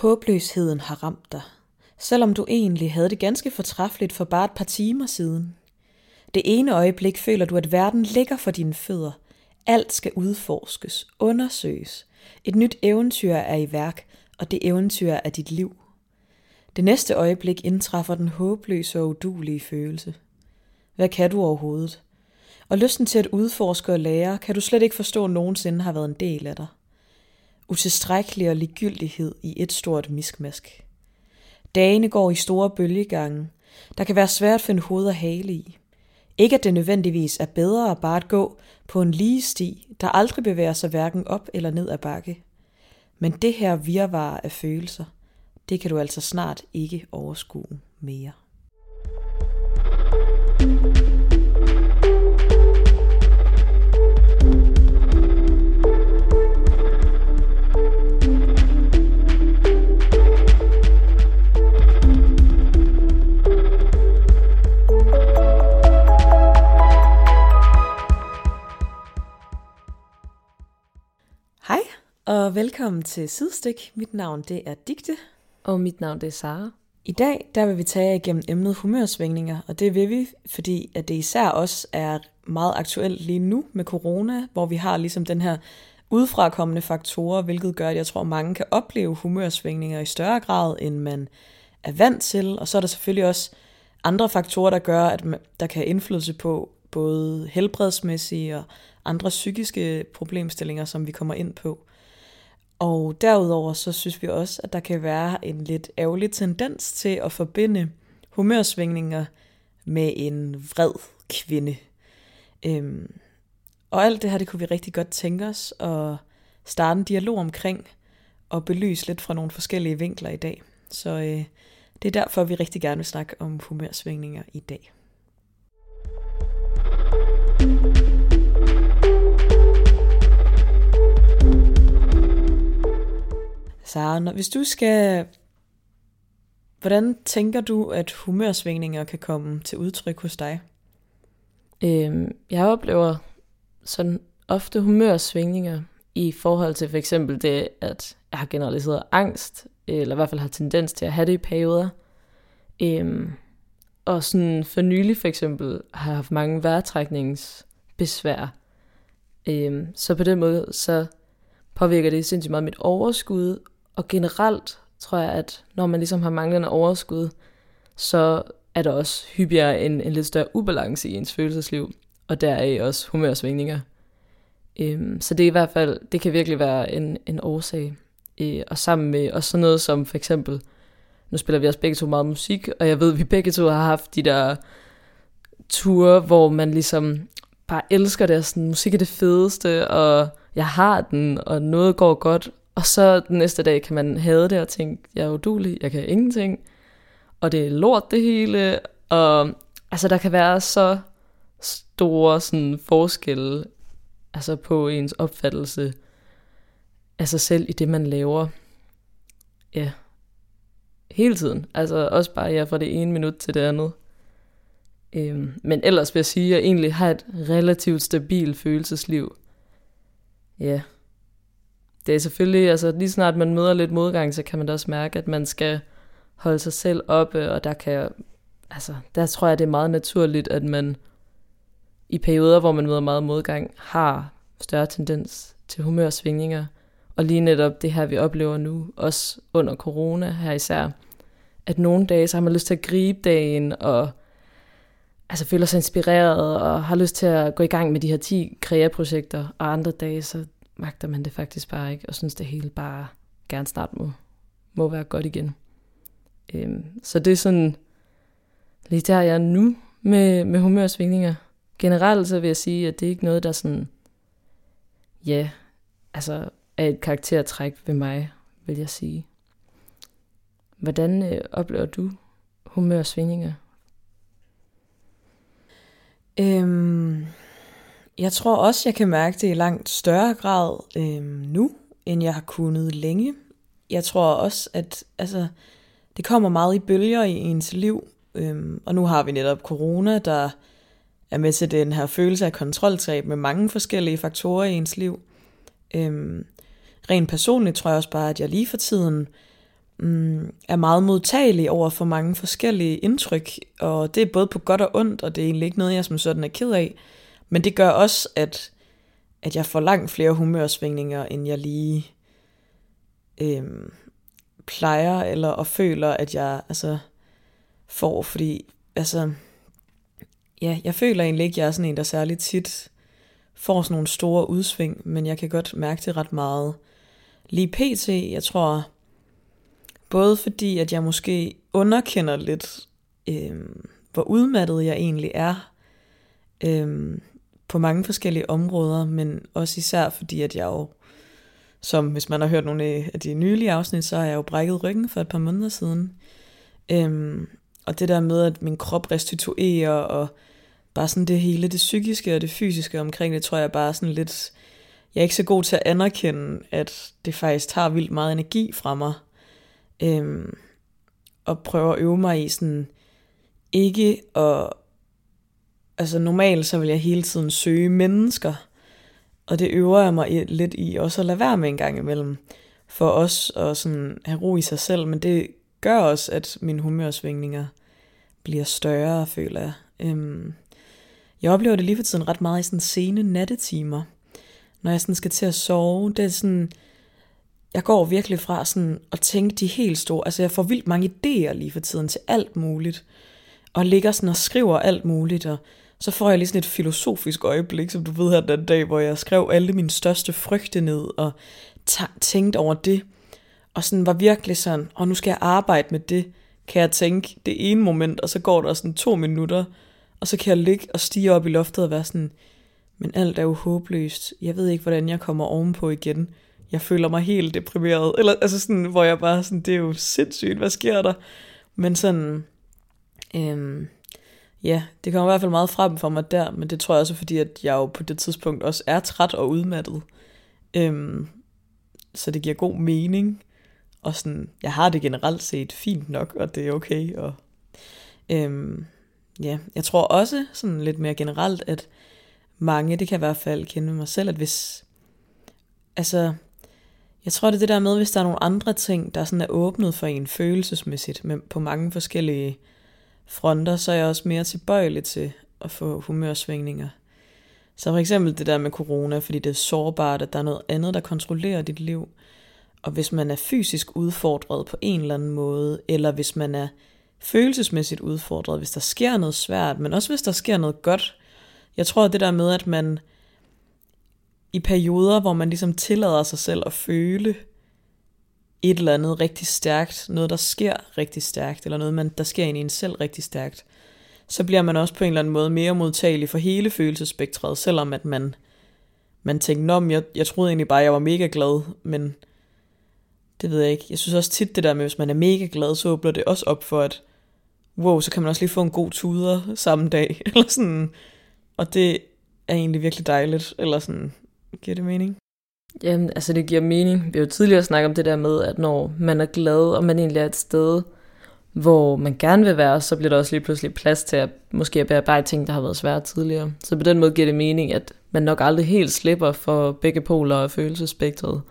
Håbløsheden har ramt dig, selvom du egentlig havde det ganske fortræffeligt for bare et par timer siden. Det ene øjeblik føler du, at verden ligger for dine fødder. Alt skal udforskes, undersøges. Et nyt eventyr er i værk, og det eventyr er dit liv. Det næste øjeblik indtræffer den håbløse og udulige følelse. Hvad kan du overhovedet? Og lysten til at udforske og lære, kan du slet ikke forstå nogensinde har været en del af dig utilstrækkelig og ligegyldighed i et stort miskmask. Dagene går i store bølgegange. Der kan være svært at finde hoved og hale i. Ikke at det nødvendigvis er bedre bare at gå på en lige sti, der aldrig bevæger sig hverken op eller ned ad bakke. Men det her virvar af følelser, det kan du altså snart ikke overskue mere. Og velkommen til Sidestik. Mit navn det er Digte. Og mit navn det er Sara. I dag der vil vi tage igennem emnet humørsvingninger, og det vil vi, fordi at det især også er meget aktuelt lige nu med corona, hvor vi har ligesom den her udfrakommende faktorer, hvilket gør, at jeg tror, at mange kan opleve humørsvingninger i større grad, end man er vant til. Og så er der selvfølgelig også andre faktorer, der gør, at der kan indflydelse på både helbredsmæssige og andre psykiske problemstillinger, som vi kommer ind på. Og derudover så synes vi også, at der kan være en lidt ærgerlig tendens til at forbinde humørsvingninger med en vred kvinde. Øhm, og alt det her, det kunne vi rigtig godt tænke os at starte en dialog omkring og belyse lidt fra nogle forskellige vinkler i dag. Så øh, det er derfor, vi rigtig gerne vil snakke om humørsvingninger i dag. Sara, når, hvis du skal... Hvordan tænker du, at humørsvingninger kan komme til udtryk hos dig? Øhm, jeg oplever sådan ofte humørsvingninger i forhold til for eksempel det, at jeg har generaliseret angst, eller i hvert fald har tendens til at have det i perioder. Øhm, og sådan for nylig for eksempel har jeg haft mange vejrtrækningsbesvær. Øhm, så på den måde, så påvirker det sindssygt meget mit overskud, og generelt tror jeg, at når man ligesom har manglende overskud, så er der også hyppigere en, en lidt større ubalance i ens følelsesliv, og deraf også humørsvingninger. Øhm, så det er i hvert fald, det kan virkelig være en, en årsag. Øh, og sammen med også sådan noget som for eksempel, nu spiller vi også begge to meget musik, og jeg ved, at vi begge to har haft de der ture, hvor man ligesom bare elsker det, og sådan, musik er det fedeste, og jeg har den, og noget går godt, og så den næste dag kan man have det og tænke, jeg er udulig, jeg kan ingenting. Og det er lort det hele. Og altså der kan være så store sådan, forskelle altså på ens opfattelse af sig selv i det, man laver. Ja, hele tiden. Altså også bare ja, fra det ene minut til det andet. Øhm, men ellers vil jeg sige, at jeg egentlig har et relativt stabilt følelsesliv. Ja det er selvfølgelig, altså lige snart man møder lidt modgang, så kan man da også mærke, at man skal holde sig selv oppe, og der kan, altså, der tror jeg, det er meget naturligt, at man i perioder, hvor man møder meget modgang, har større tendens til humørsvingninger. Og lige netop det her, vi oplever nu, også under corona her især, at nogle dage, så har man lyst til at gribe dagen, og altså føler sig inspireret, og har lyst til at gå i gang med de her 10 kreaprojekter, og andre dage, så magter man det faktisk bare ikke, og synes det hele bare gerne snart må, må være godt igen. Øhm, så det er sådan lige der jeg er nu med, med humørsvingninger. Generelt så vil jeg sige, at det er ikke noget, der sådan, ja, altså er et karaktertræk ved mig, vil jeg sige. Hvordan øh, oplever du humørsvingninger? Øhm, jeg tror også, jeg kan mærke det i langt større grad øh, nu, end jeg har kunnet længe. Jeg tror også, at altså, det kommer meget i bølger i ens liv. Øh, og nu har vi netop corona, der er med til den her følelse af kontroltab med mange forskellige faktorer i ens liv. Øh, rent personligt tror jeg også bare, at jeg lige for tiden mm, er meget modtagelig over for mange forskellige indtryk, og det er både på godt og ondt, og det er egentlig ikke noget, jeg som sådan er ked af, men det gør også, at, at jeg får langt flere humørsvingninger, end jeg lige øhm, plejer, eller og føler, at jeg altså, får, fordi altså, ja, jeg føler egentlig ikke, at jeg er sådan en, der særligt tit får sådan nogle store udsving, men jeg kan godt mærke det ret meget. Lige pt, jeg tror, både fordi, at jeg måske underkender lidt, øh, hvor udmattet jeg egentlig er øh, på mange forskellige områder, men også især fordi, at jeg jo, som hvis man har hørt nogle af de nylige afsnit, så har jeg jo brækket ryggen for et par måneder siden. Øhm, og det der med, at min krop restituerer, og bare sådan det hele, det psykiske og det fysiske omkring det, tror jeg bare sådan lidt, jeg er ikke så god til at anerkende, at det faktisk tager vildt meget energi fra mig. Øhm, og prøve at øve mig i sådan, ikke at, altså normalt så vil jeg hele tiden søge mennesker, og det øver jeg mig lidt i også at lade være med en gang imellem, for os at sådan have ro i sig selv, men det gør også, at mine humørsvingninger bliver større, føler jeg. Øhm, jeg oplever det lige for tiden ret meget i sådan sene nattetimer, når jeg sådan skal til at sove. Det er sådan, jeg går virkelig fra sådan at tænke de helt store, altså jeg får vildt mange idéer lige for tiden til alt muligt, og ligger sådan og skriver alt muligt, og så får jeg lige sådan et filosofisk øjeblik, som du ved her den dag, hvor jeg skrev alle mine største frygte ned, og tænkte over det, og sådan var virkelig sådan, og nu skal jeg arbejde med det, kan jeg tænke det ene moment, og så går der sådan to minutter, og så kan jeg ligge og stige op i loftet og være sådan, men alt er jo håbløst. Jeg ved ikke, hvordan jeg kommer ovenpå igen. Jeg føler mig helt deprimeret. Eller altså sådan, hvor jeg bare sådan, det er jo sindssygt, hvad sker der? Men sådan, øhm, ja, det kommer i hvert fald meget frem for mig der, men det tror jeg også, fordi at jeg jo på det tidspunkt også er træt og udmattet. Øhm, så det giver god mening. Og sådan, jeg har det generelt set fint nok, og det er okay. Og, øhm, ja, jeg tror også sådan lidt mere generelt, at mange, det kan jeg i hvert fald kende mig selv, at hvis, altså, jeg tror det er det der med, hvis der er nogle andre ting, der sådan er åbnet for en følelsesmæssigt, men på mange forskellige fronter, så er jeg også mere tilbøjelig til at få humørsvingninger. Så for eksempel det der med corona, fordi det er sårbart, at der er noget andet, der kontrollerer dit liv. Og hvis man er fysisk udfordret på en eller anden måde, eller hvis man er følelsesmæssigt udfordret, hvis der sker noget svært, men også hvis der sker noget godt. Jeg tror, at det der med, at man i perioder, hvor man ligesom tillader sig selv at føle et eller andet rigtig stærkt, noget der sker rigtig stærkt, eller noget, man, der sker ind i en selv rigtig stærkt, så bliver man også på en eller anden måde mere modtagelig for hele følelsespektret, selvom at man, man tænker, Nå, jeg, jeg troede egentlig bare, at jeg var mega glad, men det ved jeg ikke. Jeg synes også tit det der med, hvis man er mega glad, så åbner det også op for, at wow, så kan man også lige få en god tuder samme dag, eller sådan, og det er egentlig virkelig dejligt, eller sådan, giver det mening? Jamen, altså det giver mening. Vi har jo tidligere snakket om det der med, at når man er glad, og man egentlig er et sted, hvor man gerne vil være, så bliver der også lige pludselig plads til at måske at bearbejde ting, der har været svære tidligere. Så på den måde giver det mening, at man nok aldrig helt slipper for begge poler og følelsespektret.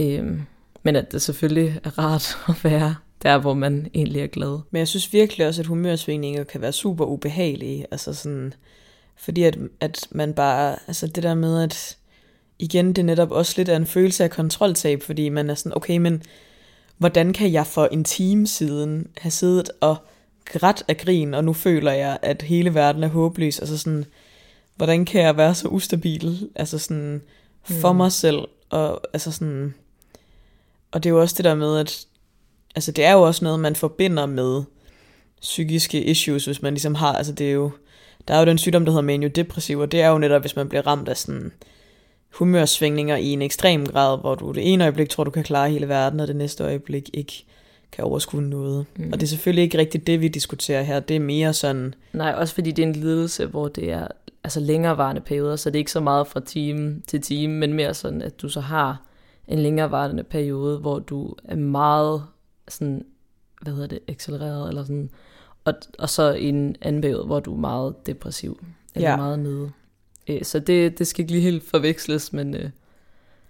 Øhm, men at det selvfølgelig er rart at være der, hvor man egentlig er glad. Men jeg synes virkelig også, at humørsvingninger kan være super ubehagelige. Altså sådan, fordi at, at man bare, altså det der med, at igen, det er netop også lidt af en følelse af kontroltab, fordi man er sådan, okay, men hvordan kan jeg for en time siden have siddet og grædt af grin, og nu føler jeg, at hele verden er håbløs, altså sådan, hvordan kan jeg være så ustabil, altså sådan, for mm. mig selv, og altså sådan, og det er jo også det der med, at altså det er jo også noget, man forbinder med psykiske issues, hvis man ligesom har, altså det er jo, der er jo den sygdom, der hedder maniodepressiv, og det er jo netop, hvis man bliver ramt af sådan humørsvingninger i en ekstrem grad, hvor du det ene øjeblik tror, du kan klare hele verden, og det næste øjeblik ikke kan overskue noget. Mm. Og det er selvfølgelig ikke rigtigt det, vi diskuterer her. Det er mere sådan... Nej, også fordi det er en lidelse, hvor det er altså længerevarende perioder, så det er ikke så meget fra time til time, men mere sådan, at du så har en længerevarende periode, hvor du er meget sådan, hvad hedder det, accelereret, eller sådan, og, og så en anden periode, hvor du er meget depressiv, eller ja. meget nede. Øh, så det, det skal ikke lige helt forveksles, men... Øh,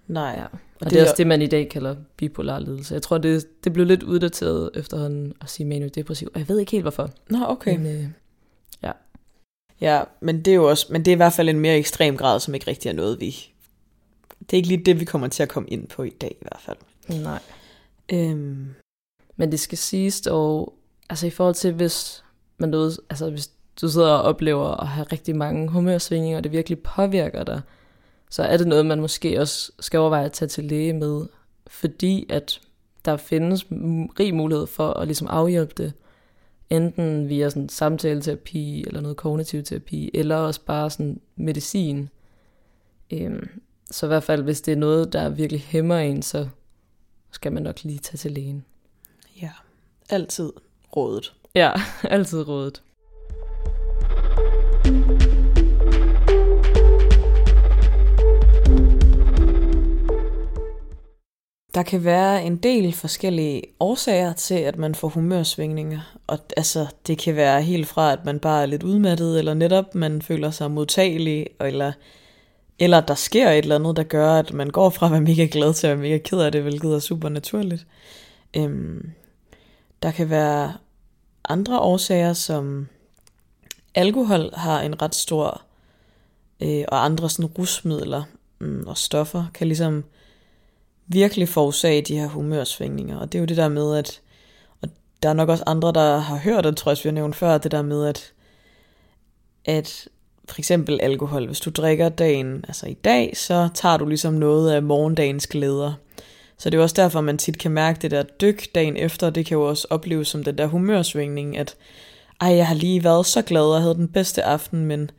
Nej. Ja. Og det, det er også det, man i dag kalder bipolar lidelse. Jeg tror, det, det blev lidt uddateret efterhånden at sige manio-depressiv. Og jeg ved ikke helt, hvorfor. Nå, okay. Men, øh, ja. Ja, men det er jo også, men det er i hvert fald en mere ekstrem grad, som ikke rigtig er noget, vi... Det er ikke lige det, vi kommer til at komme ind på i dag i hvert fald. Nej. Øhm, Men det skal siges dog, altså i forhold til, hvis man noget, altså hvis du sidder og oplever at have rigtig mange humørsvingninger, og det virkelig påvirker dig, så er det noget, man måske også skal overveje at tage til læge med, fordi at der findes rig mulighed for at ligesom afhjælpe det, enten via sådan samtaleterapi eller noget kognitiv terapi, eller også bare sådan medicin. Øhm, så i hvert fald, hvis det er noget, der virkelig hæmmer en, så skal man nok lige tage til lægen. ja, altid rådet. Ja, altid rådet. Der kan være en del forskellige årsager til, at man får humørsvingninger. Og altså, det kan være helt fra, at man bare er lidt udmattet, eller netop man føler sig modtagelig, eller, eller der sker et eller andet, der gør, at man går fra at være mega glad til at være mega ked af det, hvilket er super naturligt. Øhm, der kan være andre årsager, som alkohol har en ret stor, øh, og andre sådan rusmidler øh, og stoffer, kan ligesom virkelig forårsage de her humørsvingninger. Og det er jo det der med, at og der er nok også andre, der har hørt, og tror jeg, vi har nævnt før, det der med, at, at for eksempel alkohol, hvis du drikker dagen, altså i dag, så tager du ligesom noget af morgendagens glæder. Så det er jo også derfor, man tit kan mærke det der dyk dagen efter, det kan jo også opleves som den der humørsvingning, at ej, jeg har lige været så glad og havde den bedste aften, men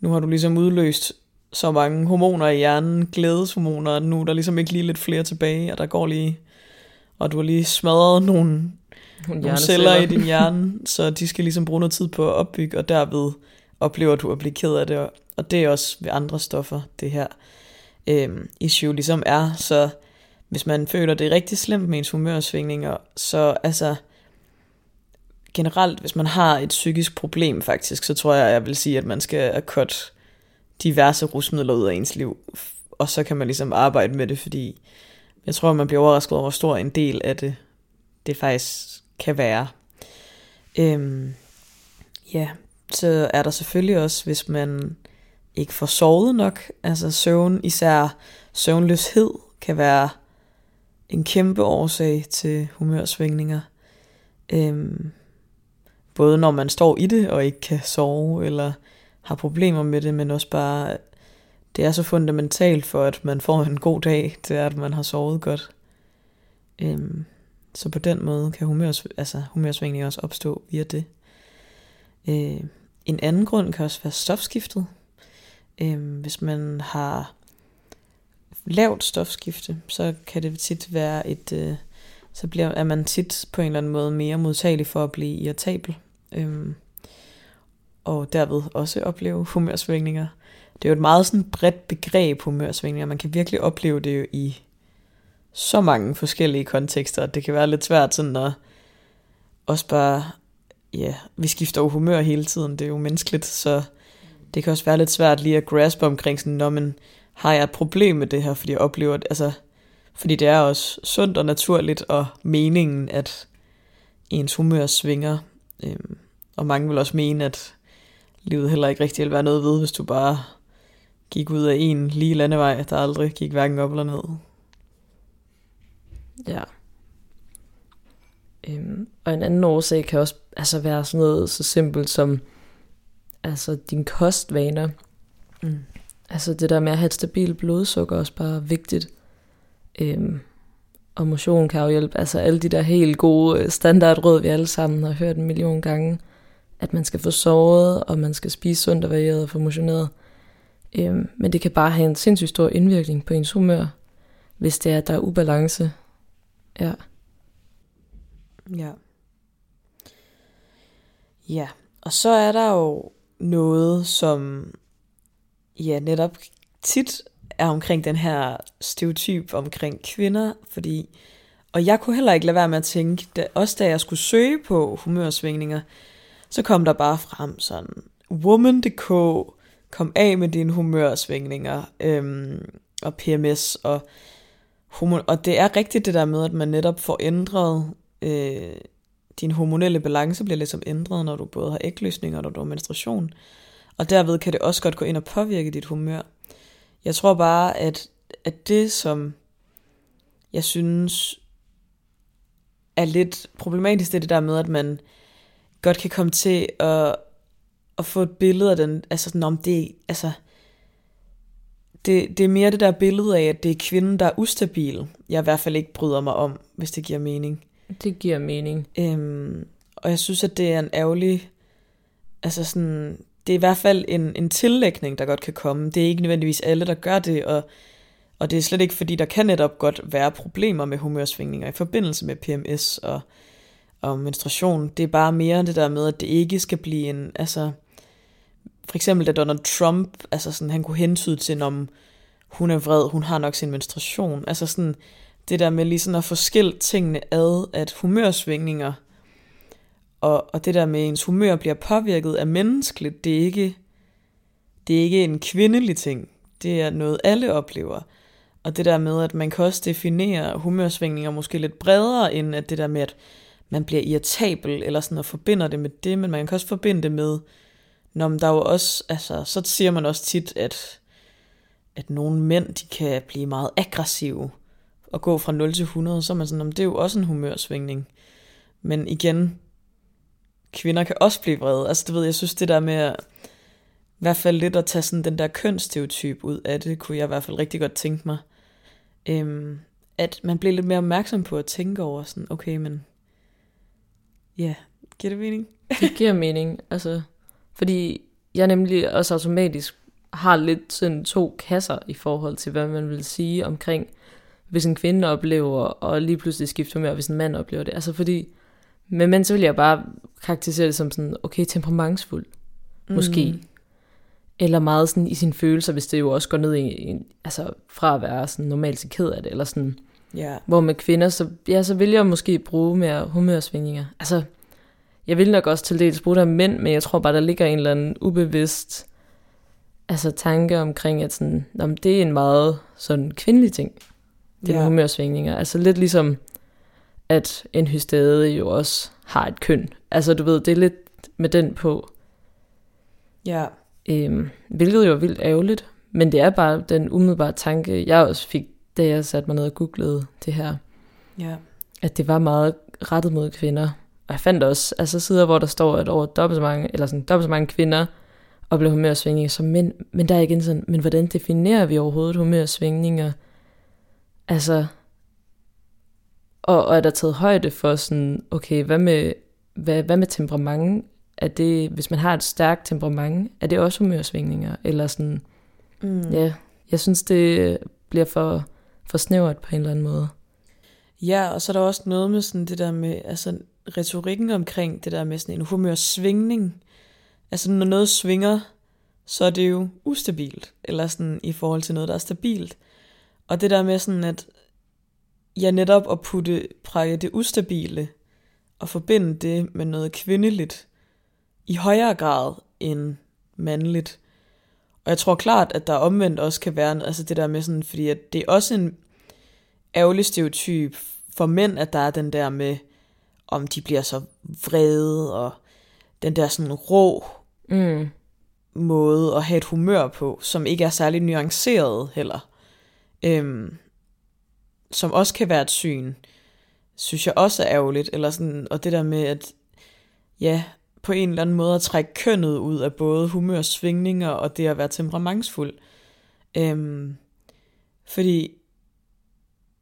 nu har du ligesom udløst så mange hormoner i hjernen, glædeshormoner, nu er der ligesom ikke lige lidt flere tilbage, og der går lige, og du har lige smadret nogle, nogle celler i din hjerne, så de skal ligesom bruge noget tid på at opbygge, og derved oplever du at blive ked af det, og- og det er også ved andre stoffer, det her øhm, issue ligesom er, så hvis man føler det er rigtig slemt med ens humørsvingninger, så altså generelt, hvis man har et psykisk problem faktisk, så tror jeg, jeg vil sige, at man skal cut diverse rusmidler ud af ens liv, og så kan man ligesom arbejde med det, fordi jeg tror, man bliver overrasket over, hvor stor en del af det, det faktisk kan være. Øhm, ja, så er der selvfølgelig også, hvis man ikke får sovet nok, altså søvn, især søvnløshed, kan være en kæmpe årsag til humørsvingninger. Øhm, både når man står i det og ikke kan sove, eller har problemer med det, men også bare, det er så fundamentalt for, at man får en god dag, det er, at man har sovet godt. Øhm, så på den måde kan humørs, altså humørsvingninger også opstå via det. Øh, en anden grund kan også være stofskiftet. Øh, hvis man har lavt stofskifte, så kan det tit være et, øh, så bliver, er man tit på en eller anden måde mere modtagelig for at blive irritabel. Øh, og derved også opleve humørsvingninger. Det er jo et meget sådan bredt begreb, humørsvingninger. Man kan virkelig opleve det jo i så mange forskellige kontekster, at det kan være lidt svært sådan at også bare, ja, vi skifter jo humør hele tiden, det er jo menneskeligt, så det kan også være lidt svært lige at graspe omkring sådan, når man har jeg et problem med det her, fordi jeg oplever, det, altså, fordi det er også sundt og naturligt, og meningen, at ens humør svinger. Øhm, og mange vil også mene, at livet heller ikke rigtig vil være noget ved, hvis du bare gik ud af en lige landevej, der aldrig gik hverken op eller ned. Ja. Øhm, og en anden årsag kan også altså være sådan noget så simpelt som altså dine kostvaner. Mm. Altså det der med at have et stabilt blodsukker er også bare vigtigt. Øhm, og motion kan jo hjælpe. Altså alle de der helt gode standardråd, vi alle sammen har hørt en million gange. At man skal få sovet, og man skal spise sundt og varieret og få motioneret. Øhm, men det kan bare have en sindssygt stor indvirkning på ens humør, hvis det er, at der er ubalance. Ja. Ja. Ja, og så er der jo noget, som ja, netop tit er omkring den her stereotyp omkring kvinder, fordi, og jeg kunne heller ikke lade være med at tænke, da, også da jeg skulle søge på humørsvingninger, så kom der bare frem sådan, woman.dk, kom af med dine humørsvingninger, øhm, og PMS, og hormon og det er rigtigt det der med, at man netop får ændret, øh, din hormonelle balance bliver ligesom ændret, når du både har ægløsning og når du har menstruation. Og derved kan det også godt gå ind og påvirke dit humør. Jeg tror bare, at, at det, som jeg synes er lidt problematisk, det er det der med, at man godt kan komme til at, at få et billede af den, altså sådan om det, altså, det, det er mere det der billede af, at det er kvinden, der er ustabil, jeg i hvert fald ikke bryder mig om, hvis det giver mening. Det giver mening. Øhm, og jeg synes, at det er en ærgerlig, altså sådan, det er i hvert fald en, en tillægning, der godt kan komme. Det er ikke nødvendigvis alle, der gør det, og, og det er slet ikke, fordi der kan netop godt være problemer med humørsvingninger i forbindelse med PMS og, og menstruation. Det er bare mere det der med, at det ikke skal blive en, altså, for eksempel da Donald Trump, altså sådan, han kunne hentyde til, om hun er vred, hun har nok sin menstruation. Altså sådan, det der med lige sådan at få skilt tingene ad, at humørsvingninger og, og det der med ens humør bliver påvirket af menneskeligt, det er ikke, det er ikke en kvindelig ting. Det er noget, alle oplever. Og det der med, at man kan også definere humørsvingninger måske lidt bredere, end at det der med, at man bliver irritabel, eller sådan og forbinder det med det, men man kan også forbinde det med, når der jo også, altså, så siger man også tit, at, at nogle mænd, de kan blive meget aggressive, og gå fra 0 til 100, så er man sådan, det er jo også en humørsvingning. Men igen, kvinder kan også blive vrede. Altså, du ved, jeg synes det der med at, i hvert fald lidt at tage sådan den der kønsstereotyp ud af det, kunne jeg i hvert fald rigtig godt tænke mig. Øhm, at man bliver lidt mere opmærksom på at tænke over sådan, okay, men ja, giver det mening? det giver mening, altså, fordi jeg nemlig også automatisk har lidt sådan to kasser i forhold til, hvad man vil sige omkring, hvis en kvinde oplever, og lige pludselig skifter med, hvis en mand oplever det. Altså fordi, med mænd, så vil jeg bare karakterisere det som sådan, okay, temperamentsfuld, måske. Mm. Eller meget sådan i sine følelser, hvis det jo også går ned i, i altså fra at være sådan normalt til ked af det, eller sådan. Ja. Hvor med kvinder, så, ja, så vil jeg måske bruge mere humørsvingninger. Altså, jeg vil nok også til dels bruge det af mænd, men jeg tror bare, der ligger en eller anden ubevidst altså tanke omkring, at sådan, jamen, det er en meget sådan kvindelig ting, det ja. humørsvingninger. Altså lidt ligesom, at en hystade jo også har et køn. Altså du ved, det er lidt med den på. Ja. Øhm, hvilket jo er vildt ærgerligt, men det er bare den umiddelbare tanke, jeg også fik, da jeg satte mig ned og googlede det her. Ja. At det var meget rettet mod kvinder. Og jeg fandt også altså sider, hvor der står, at over dobbelt så mange, eller sådan, dobbelt så mange kvinder oplever humørsvingninger som mænd. Men der er igen sådan, men hvordan definerer vi overhovedet humørsvingninger? Altså, og, og er der taget højde for sådan, okay, hvad med, hvad, hvad med temperament? Er det, hvis man har et stærkt temperament, er det også humørsvingninger? Eller sådan, mm. ja, jeg synes, det bliver for, for snævert på en eller anden måde. Ja, og så er der også noget med sådan det der med, altså retorikken omkring det der med sådan en humørsvingning. Altså når noget svinger, så er det jo ustabilt, eller sådan i forhold til noget, der er stabilt. Og det der med sådan, at ja, netop at putte, præge det ustabile og forbinde det med noget kvindeligt i højere grad end mandligt. Og jeg tror klart, at der omvendt også kan være, altså det der med sådan, fordi at det er også en ærgerlig stereotyp for mænd, at der er den der med, om de bliver så vrede, og den der sådan rå mm. måde at have et humør på, som ikke er særlig nuanceret heller. Øhm, som også kan være et syn, synes jeg også er ærgerligt. Eller sådan, og det der med, at ja, på en eller anden måde at trække kønnet ud af både humørsvingninger og det at være temperamentsfuld. Øhm, fordi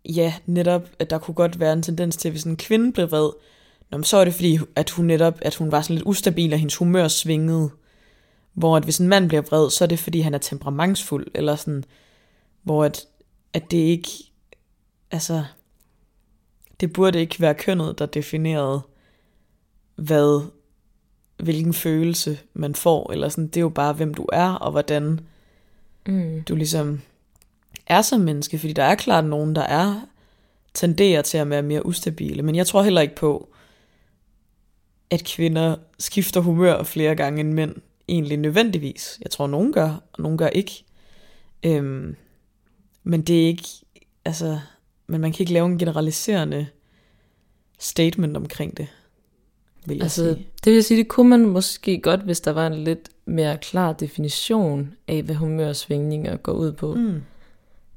ja, netop, at der kunne godt være en tendens til, at hvis en kvinde blev vred, Nå, så er det fordi, at hun netop, at hun var sådan lidt ustabil, og hendes humør svingede. Hvor at hvis en mand bliver vred, så er det fordi, han er temperamentsfuld, eller sådan, hvor at, at det ikke altså, det burde ikke være kønnet, der definerede, hvad, hvilken følelse man får, eller sådan, det er jo bare, hvem du er, og hvordan mm. du ligesom er som menneske, fordi der er klart nogen, der er, tenderer til at være mere ustabile, men jeg tror heller ikke på, at kvinder skifter humør flere gange end mænd, egentlig nødvendigvis. Jeg tror, nogen gør, og nogen gør ikke. Øhm, men det er ikke, altså, men man kan ikke lave en generaliserende statement omkring det, vil jeg Altså, sige. det vil jeg sige, det kunne man måske godt, hvis der var en lidt mere klar definition af, hvad humørsvingninger går ud på. Mm.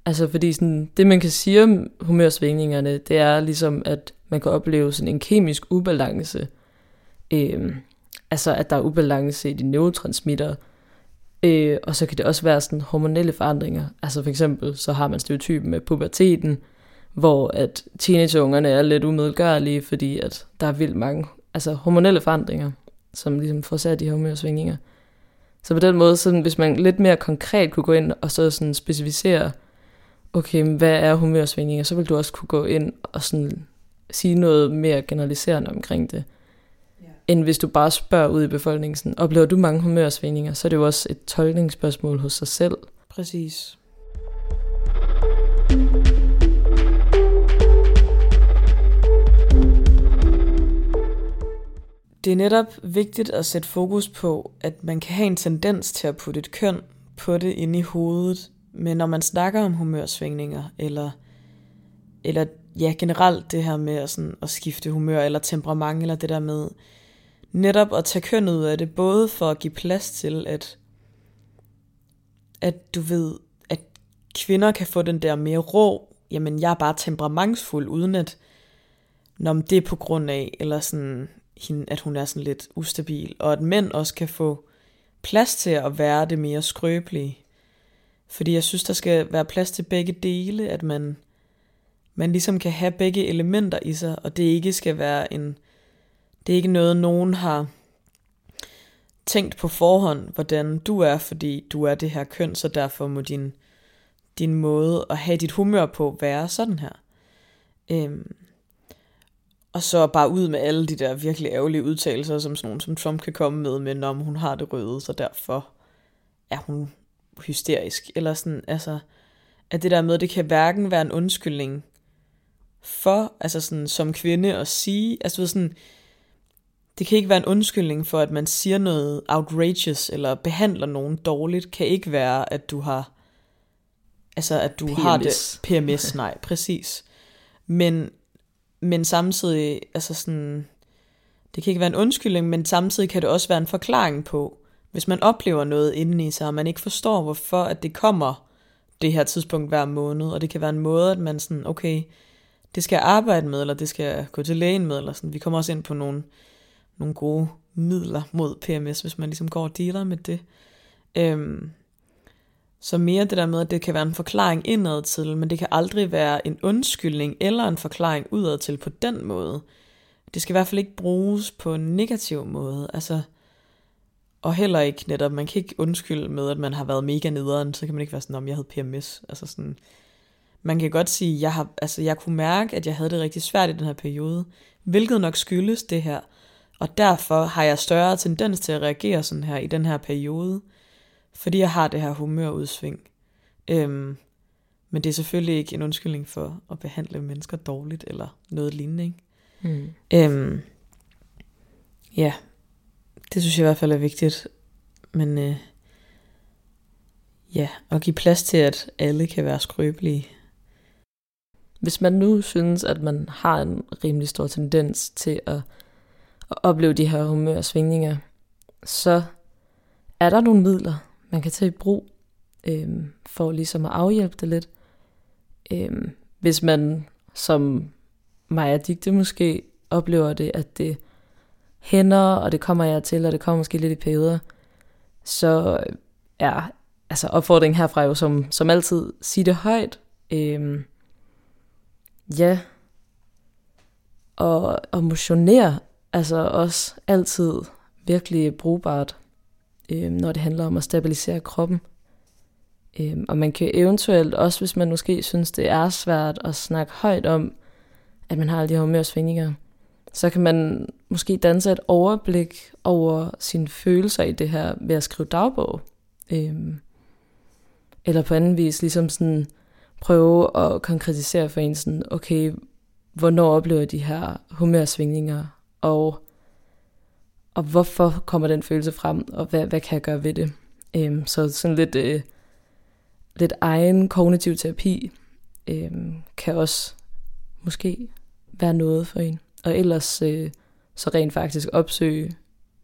Altså fordi sådan, det man kan sige om humørsvingningerne, det er ligesom, at man kan opleve sådan en kemisk ubalance. Øhm, altså at der er ubalance i de neurotransmitter. Øh, og så kan det også være sådan hormonelle forandringer. Altså for eksempel, så har man stereotypen med puberteten, hvor at teenageungerne er lidt umedgørlige, fordi at der er vildt mange altså hormonelle forandringer, som ligesom forårsager de her humørsvingninger. Så på den måde, sådan, hvis man lidt mere konkret kunne gå ind og så sådan specificere, okay, hvad er humørsvingninger, så vil du også kunne gå ind og sådan sige noget mere generaliserende omkring det. Ja. End hvis du bare spørger ud i befolkningen, sådan, oplever du mange humørsvingninger, så er det jo også et tolkningsspørgsmål hos sig selv. Præcis. Det er netop vigtigt at sætte fokus på, at man kan have en tendens til at putte et køn på det inde i hovedet, men når man snakker om humørsvingninger, eller, eller ja, generelt det her med at, sådan, at skifte humør, eller temperament, eller det der med netop at tage køn ud af det, både for at give plads til, at, at du ved, at kvinder kan få den der mere rå, jamen jeg er bare temperamentsfuld, uden at, når det er på grund af, eller sådan, hende, at hun er sådan lidt ustabil, og at mænd også kan få plads til at være det mere skrøbelige. Fordi jeg synes, der skal være plads til begge dele, at man, man ligesom kan have begge elementer i sig, og det ikke skal være en, det er ikke noget, nogen har tænkt på forhånd, hvordan du er, fordi du er det her køn, så derfor må din, din måde at have dit humør på være sådan her. Øhm, og så bare ud med alle de der virkelig ærgerlige udtalelser, som sådan nogen som Trump kan komme med, men om hun har det røde, så derfor er hun hysterisk. Eller sådan, altså, at det der med, det kan hverken være en undskyldning for, altså sådan som kvinde at sige, altså du ved sådan, det kan ikke være en undskyldning for, at man siger noget outrageous, eller behandler nogen dårligt, kan ikke være, at du har, altså at du PMS. har det, PMS, nej, præcis. Men, men samtidig, altså sådan, det kan ikke være en undskyldning, men samtidig kan det også være en forklaring på, hvis man oplever noget indeni i sig, og man ikke forstår, hvorfor at det kommer det her tidspunkt hver måned, og det kan være en måde, at man sådan, okay, det skal jeg arbejde med, eller det skal jeg gå til lægen med, eller sådan. Vi kommer også ind på nogle, nogle gode midler mod PMS, hvis man ligesom går og dealer med det. Øhm, så mere det der med, at det kan være en forklaring indad til, men det kan aldrig være en undskyldning eller en forklaring udad til på den måde. Det skal i hvert fald ikke bruges på en negativ måde. Altså, og heller ikke netop, man kan ikke undskylde med, at man har været mega nederen, så kan man ikke være sådan, om jeg havde PMS. Altså sådan, man kan godt sige, jeg har, altså jeg kunne mærke, at jeg havde det rigtig svært i den her periode, hvilket nok skyldes det her. Og derfor har jeg større tendens til at reagere sådan her i den her periode, fordi jeg har det her humørudsving. Øhm, men det er selvfølgelig ikke en undskyldning for at behandle mennesker dårligt, eller noget lignende, ikke? Mm. Øhm, ja, det synes jeg i hvert fald er vigtigt. Men øh, ja, at give plads til, at alle kan være skrøbelige. Hvis man nu synes, at man har en rimelig stor tendens til at, at opleve de her humørsvingninger, så er der nogle midler, man kan tage i brug øh, for ligesom at afhjælpe det lidt. Øh, hvis man, som Maja Digte måske, oplever det, at det hænder, og det kommer jeg til, og det kommer måske lidt i perioder, så øh, er altså opfordringen herfra jo som, som altid, sig det højt. Øh, ja. Og, og motionere, altså også altid virkelig brugbart, øh, når det handler om at stabilisere kroppen. Øh, og man kan eventuelt også, hvis man måske synes, det er svært at snakke højt om, at man har alle de her humørsvingninger, så kan man måske danse et overblik over sine følelser i det her ved at skrive dagbog. Øh, eller på anden vis ligesom sådan prøve at konkretisere for en sådan, okay, hvornår oplever de her humørsvingninger, og, og hvorfor kommer den følelse frem, og hvad, hvad kan jeg gøre ved det? Øhm, så sådan lidt, øh, lidt egen kognitiv terapi øhm, kan også måske være noget for en. Og ellers øh, så rent faktisk opsøge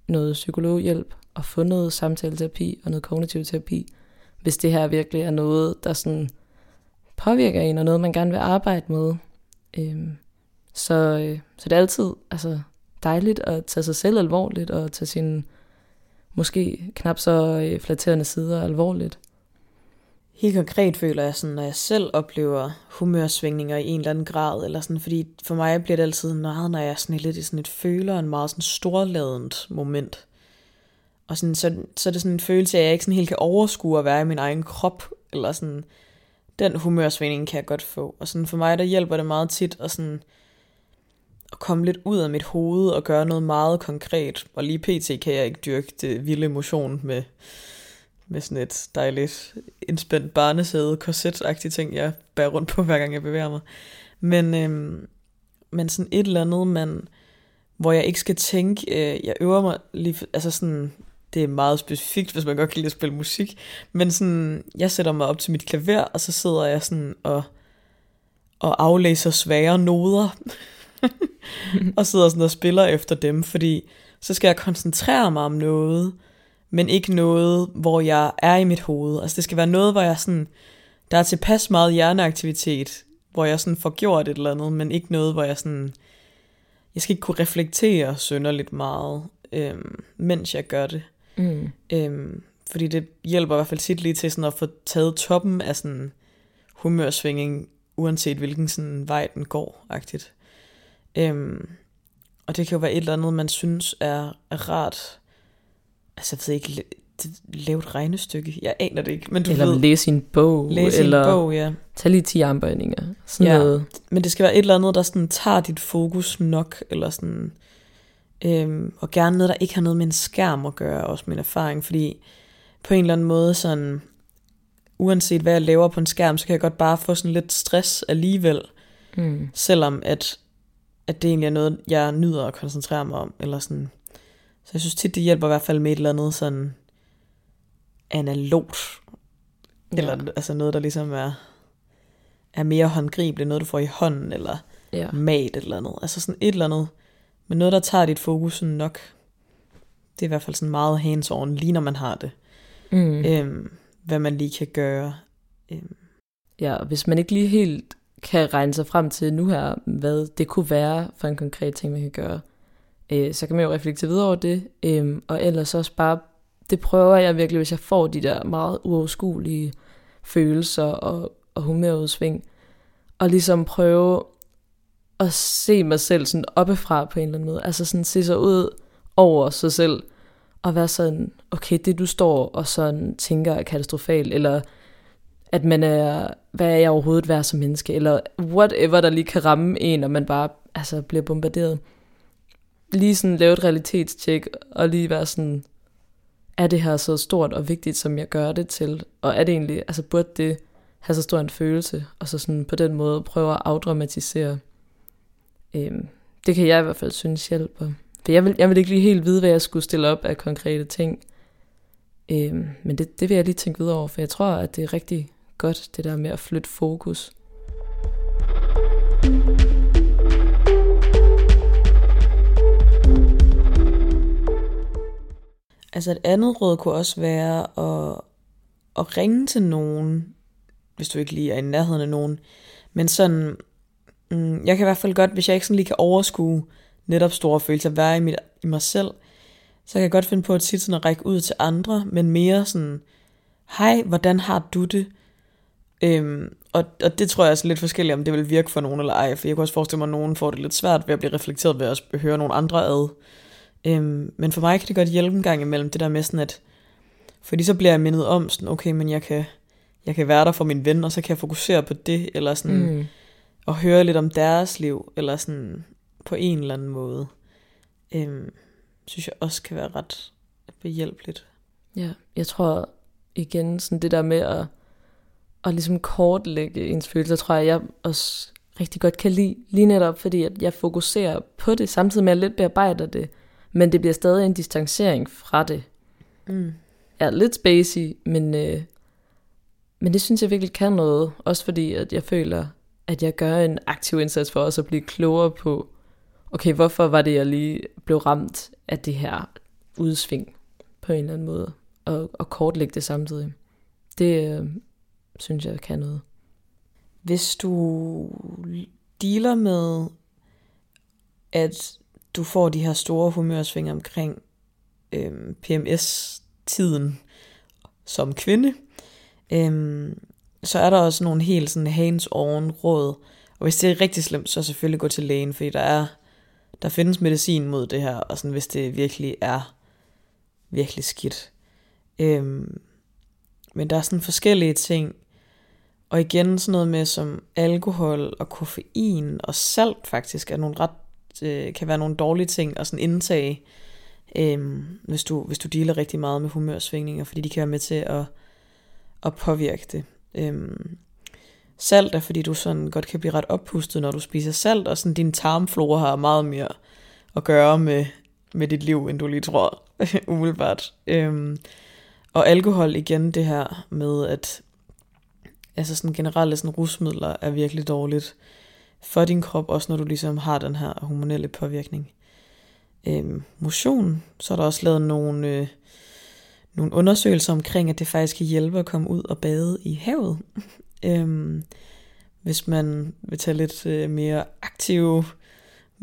noget psykologhjælp og få noget samtaleterapi og noget kognitiv terapi, hvis det her virkelig er noget, der sådan påvirker en, og noget, man gerne vil arbejde med. Øhm, så, øh, så det er altid altså, dejligt at tage sig selv alvorligt, og tage sine måske knap så øh, flatterende sider alvorligt. Helt konkret føler jeg sådan, når jeg selv oplever humørsvingninger i en eller anden grad, eller sådan, fordi for mig bliver det altid meget, når jeg sådan lidt i sådan et føler, en meget sådan storladent moment. Og sådan, så, så er det sådan en følelse at jeg ikke sådan helt kan overskue at være i min egen krop, eller sådan, den humørsvingning kan jeg godt få. Og sådan for mig, der hjælper det meget tit at sådan, at komme lidt ud af mit hoved og gøre noget meget konkret. Og lige pt. kan jeg ikke dyrke det vilde motion med, med sådan et dejligt indspændt barnesæde, korset ting, jeg bærer rundt på, hver gang jeg bevæger mig. Men, øhm, men sådan et eller andet, man, hvor jeg ikke skal tænke, øh, jeg øver mig lige, altså sådan, det er meget specifikt, hvis man godt kan lide at spille musik, men sådan, jeg sætter mig op til mit klaver, og så sidder jeg sådan og, og aflæser svære noder, og sidder sådan og spiller efter dem, fordi så skal jeg koncentrere mig om noget, men ikke noget, hvor jeg er i mit hoved. Altså det skal være noget, hvor jeg sådan, der er tilpas meget hjerneaktivitet, hvor jeg sådan får gjort et eller andet, men ikke noget, hvor jeg sådan, jeg skal ikke kunne reflektere sønderligt meget, øhm, mens jeg gør det. Mm. Øhm, fordi det hjælper i hvert fald tit lige til sådan at få taget toppen af sådan humørsvinging, uanset hvilken sådan vej den går, agtigt. Øhm, og det kan jo være et eller andet, man synes er, er rart. Altså, jeg ved ikke, lave et regnestykke. Jeg aner det ikke. Men du eller ved, læse en bog. Læse eller en bog, ja. Tage lige 10 armbøjninger. Sådan ja. noget. Men det skal være et eller andet, der sådan tager dit fokus nok. Eller sådan, øhm, og gerne noget, der ikke har noget med en skærm at gøre, også min erfaring. Fordi på en eller anden måde sådan, uanset hvad jeg laver på en skærm, så kan jeg godt bare få sådan lidt stress alligevel. Mm. Selvom at at det egentlig er noget, jeg nyder at koncentrere mig om. Eller sådan. Så jeg synes tit, det hjælper i hvert fald med et eller andet sådan analogt. Ja. Eller altså noget, der ligesom er, er mere håndgribeligt. Noget, du får i hånden, eller ja. mat eller andet. Altså sådan et eller andet. Men noget, der tager dit fokus sådan nok. Det er i hvert fald sådan meget hands-on, lige når man har det. Mm. Øhm, hvad man lige kan gøre. Øhm. Ja, hvis man ikke lige helt kan regne sig frem til nu her, hvad det kunne være for en konkret ting, man kan gøre. Øh, så kan man jo reflektere videre over det, øh, og ellers også bare, det prøver jeg virkelig, hvis jeg får de der meget uoverskuelige følelser og, og humørudsving, og ligesom prøve at se mig selv sådan oppefra på en eller anden måde, altså sådan se sig ud over sig selv, og være sådan, okay, det du står og sådan tænker er katastrofalt, eller at man er, hvad er jeg overhovedet værd som menneske, eller whatever, der lige kan ramme en, og man bare altså, bliver bombarderet. Lige sådan lave et realitetstjek, og lige være sådan, er det her så stort og vigtigt, som jeg gør det til? Og er det egentlig, altså burde det have så stor en følelse, og så sådan på den måde prøve at afdramatisere. Øhm, det kan jeg i hvert fald synes hjælper. For jeg vil, jeg vil ikke lige helt vide, hvad jeg skulle stille op af konkrete ting. Øhm, men det, det vil jeg lige tænke videre over, for jeg tror, at det er rigtig godt, det der med at flytte fokus. Altså et andet råd kunne også være at, at ringe til nogen, hvis du ikke lige er i nærheden af nogen. Men sådan, mm, jeg kan i hvert fald godt, hvis jeg ikke sådan lige kan overskue netop store følelser, være i, mit, i mig selv, så kan jeg godt finde på at tit sådan at række ud til andre, men mere sådan, hej, hvordan har du det? Øhm, og, og det tror jeg er altså lidt forskelligt, om det vil virke for nogen eller ej, for jeg kan også forestille mig, at nogen får det lidt svært ved at blive reflekteret ved at høre nogle andre ad. Øhm, men for mig kan det godt hjælpe en gang imellem, det der med sådan, at fordi så bliver jeg mindet om sådan, okay, men jeg kan, jeg kan være der for min ven, og så kan jeg fokusere på det, eller sådan, mm. og høre lidt om deres liv, eller sådan, på en eller anden måde. Øhm, synes jeg også kan være ret behjælpeligt. Ja, jeg tror igen, sådan det der med at at ligesom kortlægge ens følelser, tror jeg, jeg også rigtig godt kan lide. Lige netop, fordi at jeg fokuserer på det, samtidig med at jeg lidt bearbejder det. Men det bliver stadig en distancering fra det. Mm. Er lidt spacey, men, øh, men det synes jeg virkelig kan noget. Også fordi, at jeg føler, at jeg gør en aktiv indsats for også at blive klogere på, okay, hvorfor var det, jeg lige blev ramt af det her udsving på en eller anden måde, og, og kortlægge det samtidig. Det øh, synes jeg kan noget. Hvis du dealer med, at du får de her store humørsving omkring øhm, PMS-tiden som kvinde, øhm, så er der også nogle helt sådan hands-on råd. Og hvis det er rigtig slemt, så selvfølgelig gå til lægen, fordi der er der findes medicin mod det her, og sådan, hvis det virkelig er virkelig skidt. Øhm, men der er sådan forskellige ting, og igen sådan noget med som alkohol og koffein og salt faktisk er nogle ret, øh, kan være nogle dårlige ting at sådan indtage, øh, hvis, du, hvis du dealer rigtig meget med humørsvingninger, fordi de kan være med til at, at påvirke det. Øh, salt er, fordi du sådan godt kan blive ret oppustet, når du spiser salt, og sådan din tarmflora har meget mere at gøre med, med dit liv, end du lige tror, umiddelbart. Øh, og alkohol igen, det her med, at altså sådan generelt sådan rusmidler er virkelig dårligt for din krop, også når du ligesom har den her hormonelle påvirkning. Øhm, motion, så er der også lavet nogle, øh, nogle undersøgelser omkring, at det faktisk kan hjælpe at komme ud og bade i havet. øhm, hvis man vil tage lidt øh, mere aktive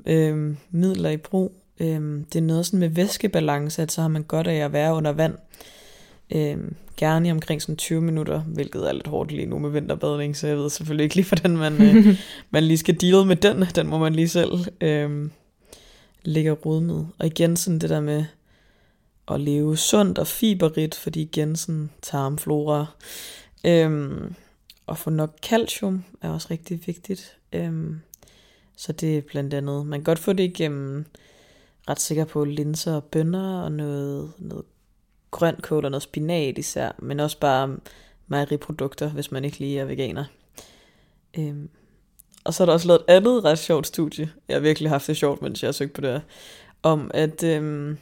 øh, midler i brug. Øhm, det er noget sådan med væskebalance, at så har man godt af at være under vand. Øhm, gerne i omkring sådan 20 minutter, hvilket er lidt hårdt lige nu med vinterbadning, så jeg ved selvfølgelig ikke lige, hvordan man, øh, man lige skal deal med den. Den må man lige selv øh, lægge råd med. Og igen sådan det der med at leve sundt og fiberrigt, fordi igen sådan tarmflora. Øh, og få nok calcium er også rigtig vigtigt. Øh, så det er blandt andet, man kan godt få det igennem ret sikker på linser og bønner og noget, noget grønkål og noget spinat især, men også bare mejeriprodukter, hvis man ikke lige er veganer. Øhm. Og så er der også lavet et andet ret sjovt studie, jeg har virkelig haft det sjovt, mens jeg har søgt på det her, om at, øhm,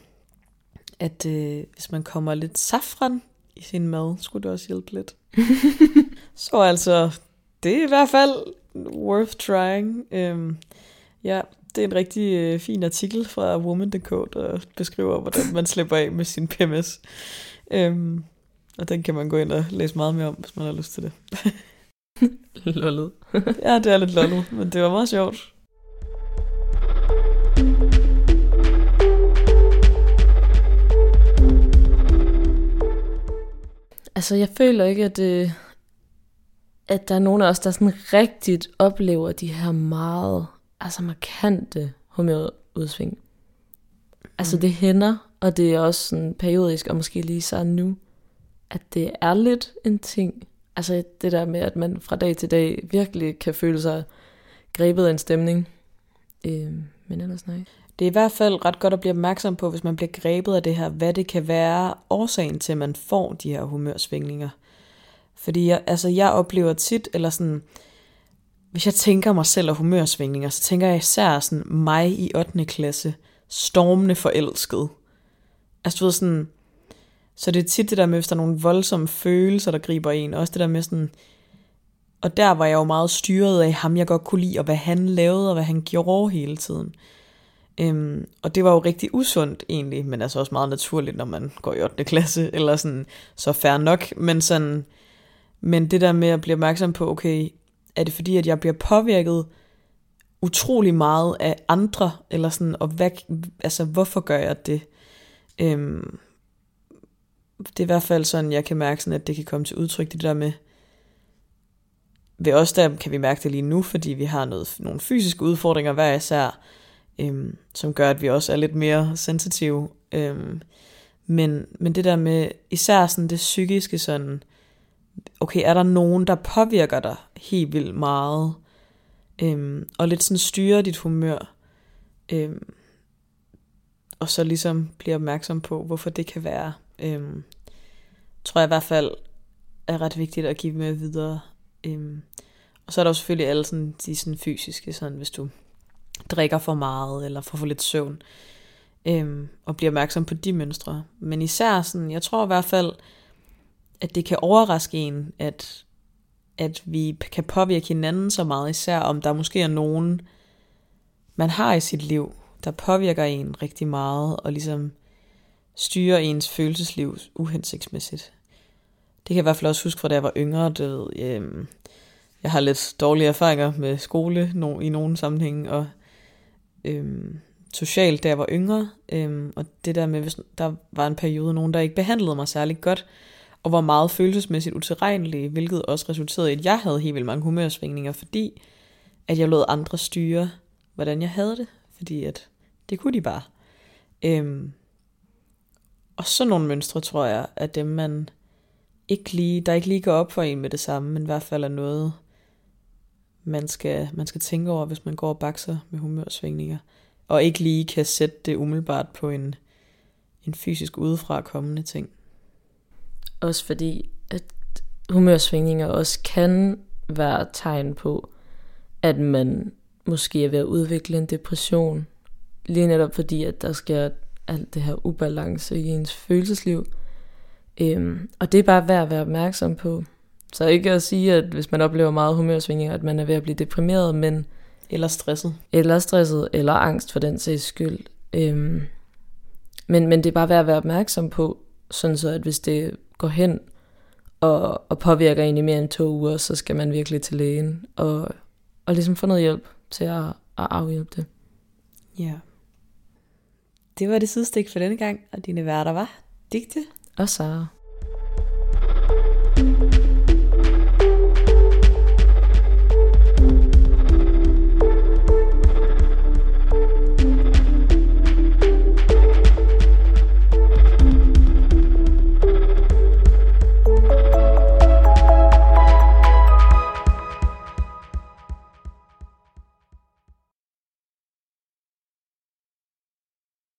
at øh, hvis man kommer lidt safran i sin mad, skulle det også hjælpe lidt. så altså, det er i hvert fald worth trying. Øhm, ja, det er en rigtig øh, fin artikel fra Woman.dk, der beskriver, hvordan man slipper af med sin PMS. Øhm, og den kan man gå ind og læse meget mere om, hvis man har lyst til det. lollet. ja, det er lidt lollet, men det var meget sjovt. Altså, jeg føler ikke, at, det, at der er nogen af os, der sådan rigtigt oplever de her meget altså markante humørudsving. Altså mm. det hænder, og det er også sådan periodisk, og måske lige så nu, at det er lidt en ting. Altså det der med, at man fra dag til dag virkelig kan føle sig grebet af en stemning. Øh, men ellers nej. Det er i hvert fald ret godt at blive opmærksom på, hvis man bliver grebet af det her, hvad det kan være årsagen til, at man får de her humørsvingninger. Fordi jeg, altså, jeg oplever tit, eller sådan, hvis jeg tænker mig selv og humørsvingninger, så tænker jeg især sådan mig i 8. klasse, stormende forelsket. Altså du ved sådan, så det er tit det der med, hvis der er nogle voldsomme følelser, der griber en, også det der med sådan, og der var jeg jo meget styret af ham, jeg godt kunne lide, og hvad han lavede, og hvad han gjorde hele tiden. Øhm, og det var jo rigtig usundt egentlig, men altså også meget naturligt, når man går i 8. klasse, eller sådan, så fair nok, men sådan, men det der med at blive opmærksom på, okay, er det fordi, at jeg bliver påvirket utrolig meget af andre, eller sådan, og hvad, altså, hvorfor gør jeg det? Øhm, det er i hvert fald sådan, jeg kan mærke, sådan, at det kan komme til udtryk, det der med, ved os der kan vi mærke det lige nu, fordi vi har noget, nogle fysiske udfordringer hver især, øhm, som gør, at vi også er lidt mere sensitive. Øhm, men, men det der med, især sådan det psykiske sådan, okay, er der nogen, der påvirker dig helt vildt meget, øhm, og lidt sådan styrer dit humør, øhm, og så ligesom bliver opmærksom på, hvorfor det kan være. Øhm, tror jeg i hvert fald er ret vigtigt at give med videre. Øhm, og så er der jo selvfølgelig alle sådan, de sådan fysiske, sådan hvis du drikker for meget, eller får for lidt søvn, øhm, og bliver opmærksom på de mønstre. Men især sådan, jeg tror i hvert fald, at det kan overraske en, at at vi kan påvirke hinanden så meget, især om der måske er nogen, man har i sit liv, der påvirker en rigtig meget, og ligesom styrer ens følelsesliv uhensigtsmæssigt. Det kan jeg i hvert fald også huske fra da jeg var yngre. Det ved, øhm, jeg har lidt dårlige erfaringer med skole no, i nogle sammenhænge, og øhm, socialt, da jeg var yngre. Øhm, og det der med, hvis der var en periode, nogen der ikke behandlede mig særlig godt, og var meget følelsesmæssigt utilregnelige, hvilket også resulterede i, at jeg havde helt vildt mange humørsvingninger, fordi at jeg lod andre styre, hvordan jeg havde det, fordi at det kunne de bare. Øhm, og sådan nogle mønstre, tror jeg, at dem, man ikke lige, der ikke lige går op for en med det samme, men i hvert fald er noget, man skal, man skal tænke over, hvis man går og bakser med humørsvingninger, og ikke lige kan sætte det umiddelbart på en, en fysisk udefra kommende ting. Også fordi, at humørsvingninger også kan være tegn på, at man måske er ved at udvikle en depression. Lige netop fordi, at der sker alt det her ubalance i ens følelsesliv. Øhm, og det er bare værd at være opmærksom på. Så ikke at sige, at hvis man oplever meget humørsvingninger, at man er ved at blive deprimeret, men... Eller stresset. Eller stresset, eller angst for den sags skyld. Øhm, men, men det er bare værd at være opmærksom på, sådan så at hvis det går hen og, og påvirker en i mere end to uger, så skal man virkelig til lægen og, og ligesom få noget hjælp til at, at afhjælpe det. Ja. Det var det sidste for denne gang, og dine værter var Digte og Sara.